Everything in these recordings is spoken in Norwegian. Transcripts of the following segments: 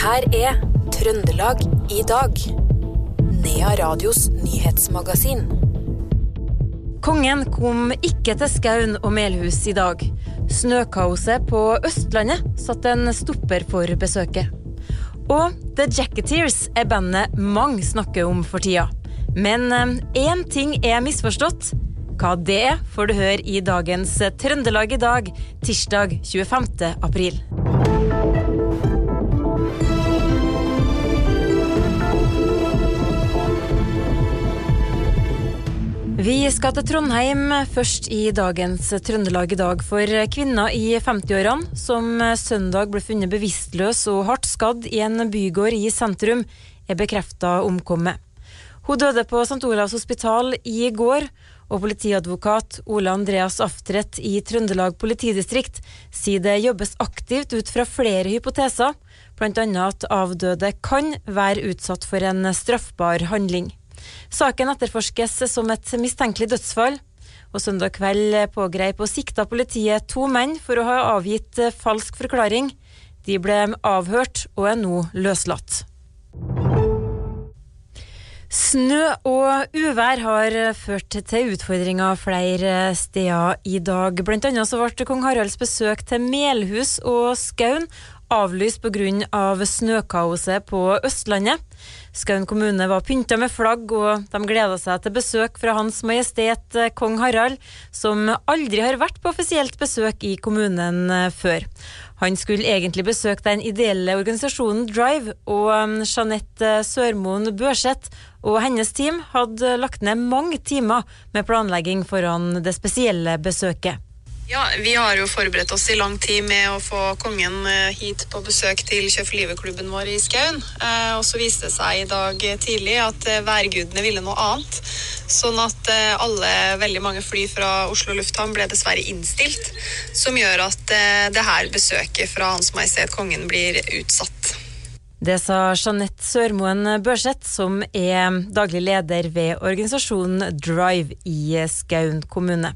her er Trøndelag i dag. Nea Radios nyhetsmagasin. Kongen kom ikke til Skaun og Melhus i dag. Snøkaoset på Østlandet satte en stopper for besøket. Og The Jacketeers er bandet mange snakker om for tida. Men én ting er misforstått. Hva det er, får du høre i dagens Trøndelag i dag, tirsdag 25. april. Vi skal til Trondheim først i dagens Trøndelag i dag. For kvinna i 50-årene som søndag ble funnet bevisstløs og hardt skadd i en bygård i sentrum, er bekrefta omkommet. Hun døde på St. Olavs hospital i går, og politiadvokat Ole Andreas Aftret i Trøndelag politidistrikt sier det jobbes aktivt ut fra flere hypoteser, bl.a. at avdøde kan være utsatt for en straffbar handling. Saken etterforskes som et mistenkelig dødsfall. Og Søndag kveld pågrep og sikta politiet to menn for å ha avgitt falsk forklaring. De ble avhørt og er nå løslatt. Snø og uvær har ført til utfordringer flere steder i dag. Blant annet ble kong Haralds besøk til Melhus og Skaun avlyst pga. snøkaoset på Østlandet. Skaun kommune var pynta med flagg, og de gleda seg til besøk fra Hans Majestet kong Harald, som aldri har vært på offisielt besøk i kommunen før. Han skulle egentlig besøke den ideelle organisasjonen Drive, og Jeanette Sørmoen Børseth og hennes team hadde lagt ned mange timer med planlegging foran det spesielle besøket. Ja, Vi har jo forberedt oss i lang tid med å få kongen hit på besøk til Kjøp for livet-klubben vår i Skaun. Eh, og så viste det seg i dag tidlig at værgudene ville noe annet. Sånn at alle, veldig mange fly fra Oslo lufthavn ble dessverre innstilt. Som gjør at det her besøket fra Hans Majestet Kongen blir utsatt. Det sa Jeanette Sørmoen Børseth, som er daglig leder ved organisasjonen Drive i Skaun kommune.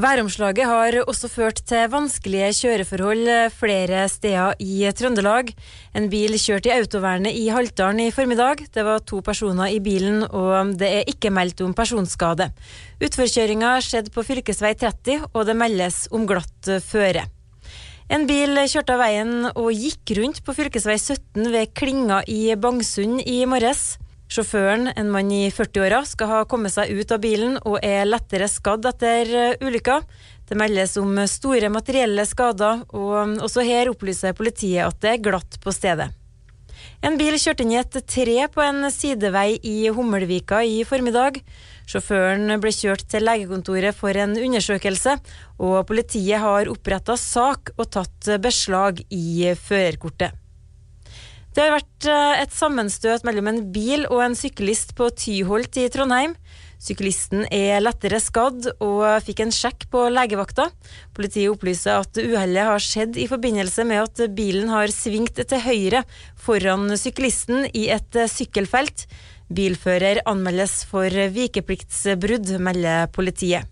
Væromslaget har også ført til vanskelige kjøreforhold flere steder i Trøndelag. En bil kjørte i autovernet i Haltdalen i formiddag. Det var to personer i bilen, og det er ikke meldt om personskade. Utforkjøringa skjedde på fv. 30, og det meldes om glatt føre. En bil kjørte av veien og gikk rundt på fv. 17 ved Klinga i Bangsund i morges. Sjåføren, en mann i 40-åra, skal ha kommet seg ut av bilen og er lettere skadd etter ulykka. Det meldes om store materielle skader, og også her opplyser politiet at det er glatt på stedet. En bil kjørte inn i et tre på en sidevei i Hummelvika i formiddag. Sjåføren ble kjørt til legekontoret for en undersøkelse, og politiet har oppretta sak og tatt beslag i førerkortet. Det har vært et sammenstøt mellom en bil og en syklist på Tyholt i Trondheim. Syklisten er lettere skadd og fikk en sjekk på legevakta. Politiet opplyser at uhellet har skjedd i forbindelse med at bilen har svingt til høyre foran syklisten i et sykkelfelt. Bilfører anmeldes for vikepliktsbrudd, melder politiet.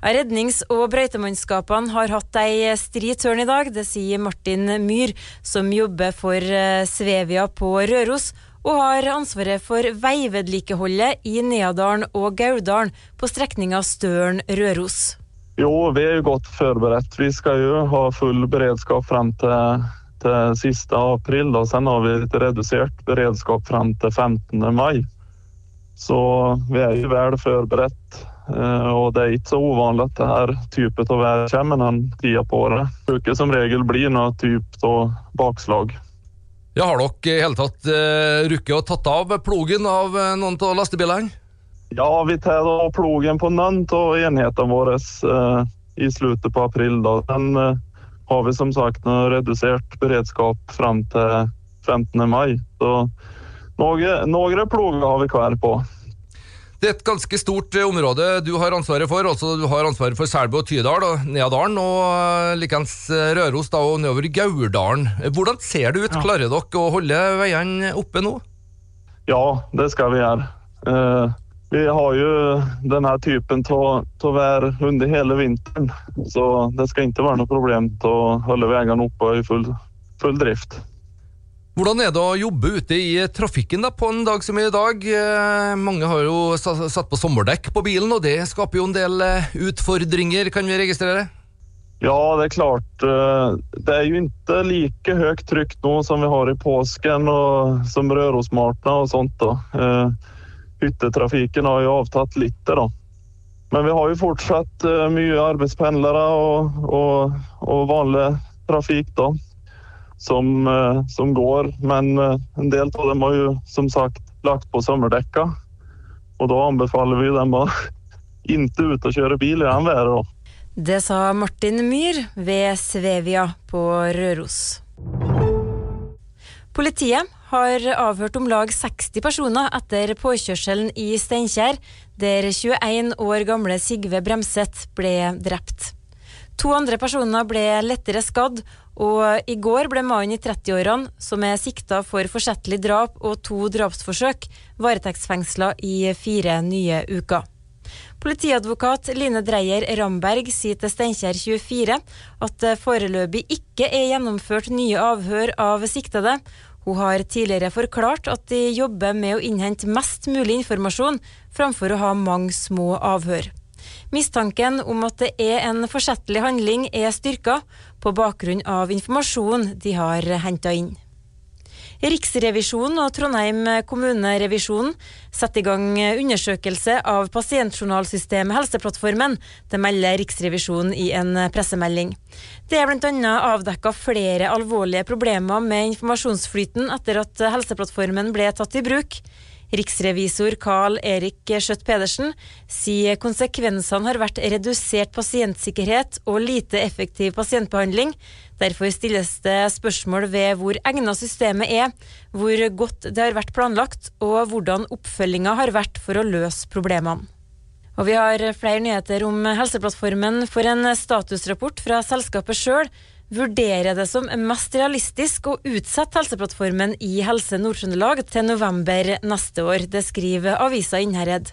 Rednings- og brøytemannskapene har hatt ei stri tørn i dag. Det sier Martin Myhr, som jobber for Svevia på Røros, og har ansvaret for veivedlikeholdet i Neadalen og Gauldalen på strekninga Støren-Røros. Jo, vi er jo godt forberedt. Vi skal jo ha full beredskap frem til, til siste april. Og sen har vi litt redusert beredskap frem til 15. mai. Så vi er jo vel forberedt. Og det er ikke så uvanlig at det her type av vær kommer den tida på året. Bruker som regel blir noe type av bakslag. Ja, har dere i hele tatt uh, rukket å tatt av plogen av uh, noen av lastebilene? Ja, vi tar da plogen på noen av enhetene våre i slutten på april. Da. Den har vi som sagt redusert beredskap fram til 15. mai. Så noen ploger har vi hver på. Det er et ganske stort område du har ansvaret for. altså Du har ansvaret for Selbu og Tydal og Neadalen, og likeens Røros da, og nedover Gauldalen. Hvordan ser det ut? Ja. Klarer dere å holde veiene oppe nå? Ja, det skal vi gjøre. vi har jo denne typen av vær under hele vinteren, så det skal ikke være noe problem å holde veiene oppe i full, full, drift. Hvordan er det å jobbe ute i trafikken da, på en dag som i dag? Eh, mange har jo satt på sommerdekk på bilen, og det skaper jo en del eh, utfordringer, kan vi registrere? Ja, det er klart. Eh, det er jo ikke like høyt trykk nå som vi har i påsken og som Rørosmartna og sånt. da hyttetrafikken har jo avtatt litt. da. Men vi har jo fortsatt mye arbeidspendlere og, og, og, vanlig trafikk da, som, uh, som går. Men uh, en del av dem har jo som sagt lagt på sommerdekka. Og da anbefaler vi dem å ikke ut og kjøre bil i den været. Det sa Martin Myhr ved Svevia på Røros. Politiet har avhørt om lag 60 personer etter påkjørselen i Steinkjer, der 21 år gamle Sigve Bremset ble drept. To andre personer ble lettere skadd, og i går ble mannen i 30-årene, som er sikta for forsettlig drap og to drapsforsøk, varetektsfengsla i fire nye uker. Politiadvokat Line Dreyer Ramberg sier til Steinkjer 24 at det foreløpig ikke er gjennomført nye avhør av siktede, hun har tidligere forklart at de jobber med å innhente mest mulig informasjon, framfor å ha mange små avhør. Mistanken om at det er en forsettlig handling er styrka, på bakgrunn av informasjon de har henta inn. Riksrevisjonen og Trondheim kommunerevisjon setter i gang undersøkelse av pasientjournalsystemet Helseplattformen. Det melder Riksrevisjonen i en pressemelding. Det er bl.a. avdekka flere alvorlige problemer med informasjonsflyten etter at Helseplattformen ble tatt i bruk. Riksrevisor Carl Erik Skjøtt Pedersen sier konsekvensene har vært redusert pasientsikkerhet og lite effektiv pasientbehandling. Derfor stilles det spørsmål ved hvor egnet systemet er, hvor godt det har vært planlagt, og hvordan oppfølginga har vært for å løse problemene. Og vi har flere nyheter om Helseplattformen for en statusrapport fra selskapet sjøl vurderer det som mest realistisk å utsette Helseplattformen i Helse Nord-Trøndelag til november neste år. Det skriver avisa Innherred.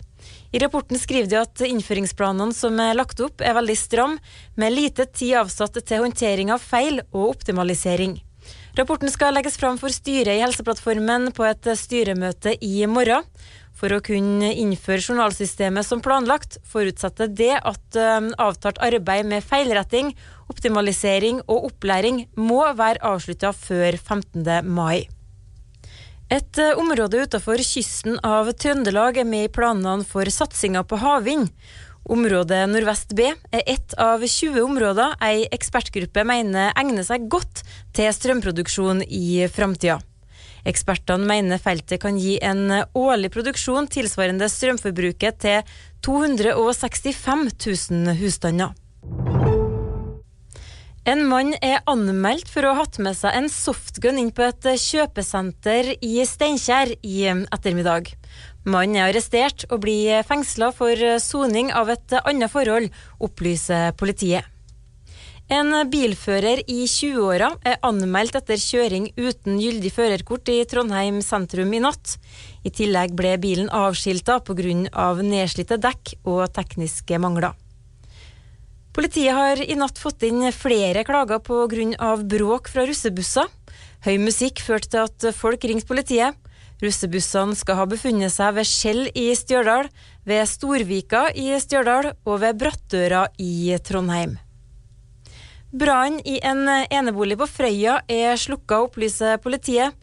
I rapporten skriver de at innføringsplanene som er lagt opp er veldig stram, med lite tid avsatt til håndtering av feil og optimalisering. Rapporten skal legges fram for styret i Helseplattformen på et styremøte i morgen. For å kunne innføre journalsystemet som planlagt, forutsetter det at eh, avtalt arbeid med feilretting, optimalisering og opplæring må være avslutta før 15. mai. Et eh, område utenfor kysten av Trøndelag er med i planene for satsinga på havvind. Området Nordvest B er ett av 20 områder ei ekspertgruppe mener egner seg godt til strømproduksjon i framtida. Ekspertene mener feltet kan gi en årlig produksjon tilsvarende strømforbruket til 265 000 husstander. En mann er anmeldt for å ha hatt med seg en softgun inn på et kjøpesenter i Steinkjer i ettermiddag. Mannen er arrestert og blir fengsla for soning av et annet forhold, opplyser politiet. En bilfører i 20-åra er anmeldt etter kjøring uten gyldig førerkort i Trondheim sentrum i natt. I tillegg ble bilen avskilta pga. nedslitte dekk og tekniske mangler. Politiet har i natt fått inn flere klager pga. bråk fra russebusser. Høy musikk førte til at folk ringte politiet. Russebussene skal ha befunnet seg ved Skjell i Stjørdal, ved Storvika i Stjørdal og ved Brattøra i Trondheim. Brannen i en enebolig på Frøya er slukka, opplyser politiet.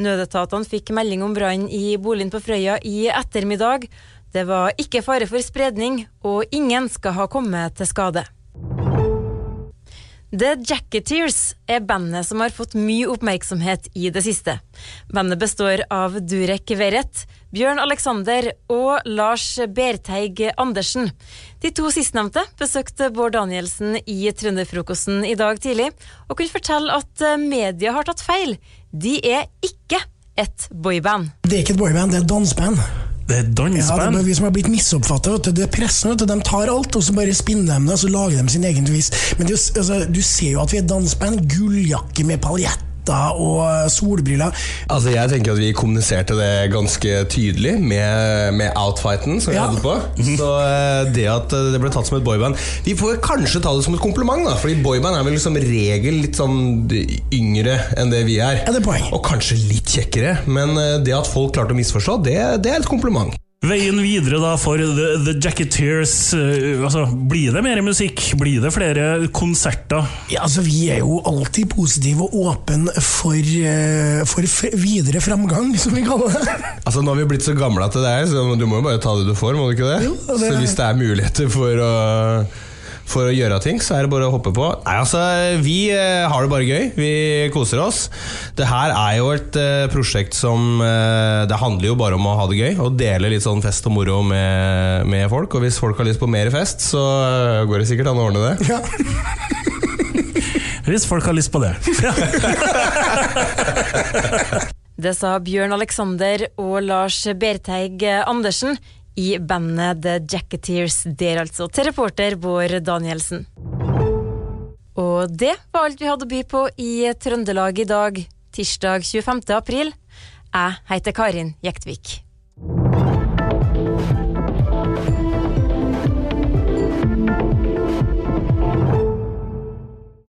Nødetatene fikk melding om brann i boligen på Frøya i ettermiddag. Det var ikke fare for spredning, og ingen skal ha kommet til skade. The Jacketeers er bandet som har fått mye oppmerksomhet i det siste. Bandet består av Durek Verrett, Bjørn Alexander og Lars Berteig Andersen. De to sistnevnte besøkte Bård Danielsen i Trønderfrokosten i dag tidlig, og kunne fortelle at media har tatt feil. De er ikke et boyband. Det er ikke et boyband, det er et danseband. Det er danseband? Ja, det er vi som har blitt misoppfatta. Det er pressen. De tar alt, og så bare spinner de det, og så lager de sin egen vis. Men det, altså, du ser jo at vi er danseband. Gulljakke med paljett hatter og solbriller. Altså, Jeg tenker at vi kommuniserte det ganske tydelig med, med outfighten som vi Ja. hadde på. Så eh, det at eh, det ble tatt som et boyband Vi får kanskje ta det som et kompliment, da. Fordi boyband er vel som regel litt sånn yngre enn det vi er. Ja, det er poeng. Og kanskje litt kjekkere. Men eh, det at folk klarte å misforstå, det, det er et kompliment. Veien videre da for The, the Jacketeers. eh, altså, blir det mer musikk? Blir det flere konserter? Ja, altså Vi er jo alltid positive og åpne for, eh, for f videre framgang, som vi kaller det. Altså Nå har vi blitt så gamle at det er så du må jo bare ta det du får, må du ikke det? Jo, det- Så hvis det er muligheter for å, for å gjøre ting, så er det bare å hoppe på. Nei, altså, Vi eh, har det bare gøy. Vi koser oss. Det her er jo et eh, prosjekt som eh, Det handler jo bare om å ha det gøy og dele litt sånn fest og moro med, med folk. Og hvis folk har lyst på mer fest, så går det sikkert an å ordne det. Ja. Hvis folk har lyst på det. Det sa Bjørn Alexander og Lars Berteig Andersen i bandet The Jacketeers der, altså. Til reporter Bård Danielsen. Og det var alt vi hadde å by på i Trøndelag i dag, tirsdag 25. april. Jeg heter Karin Jektvik.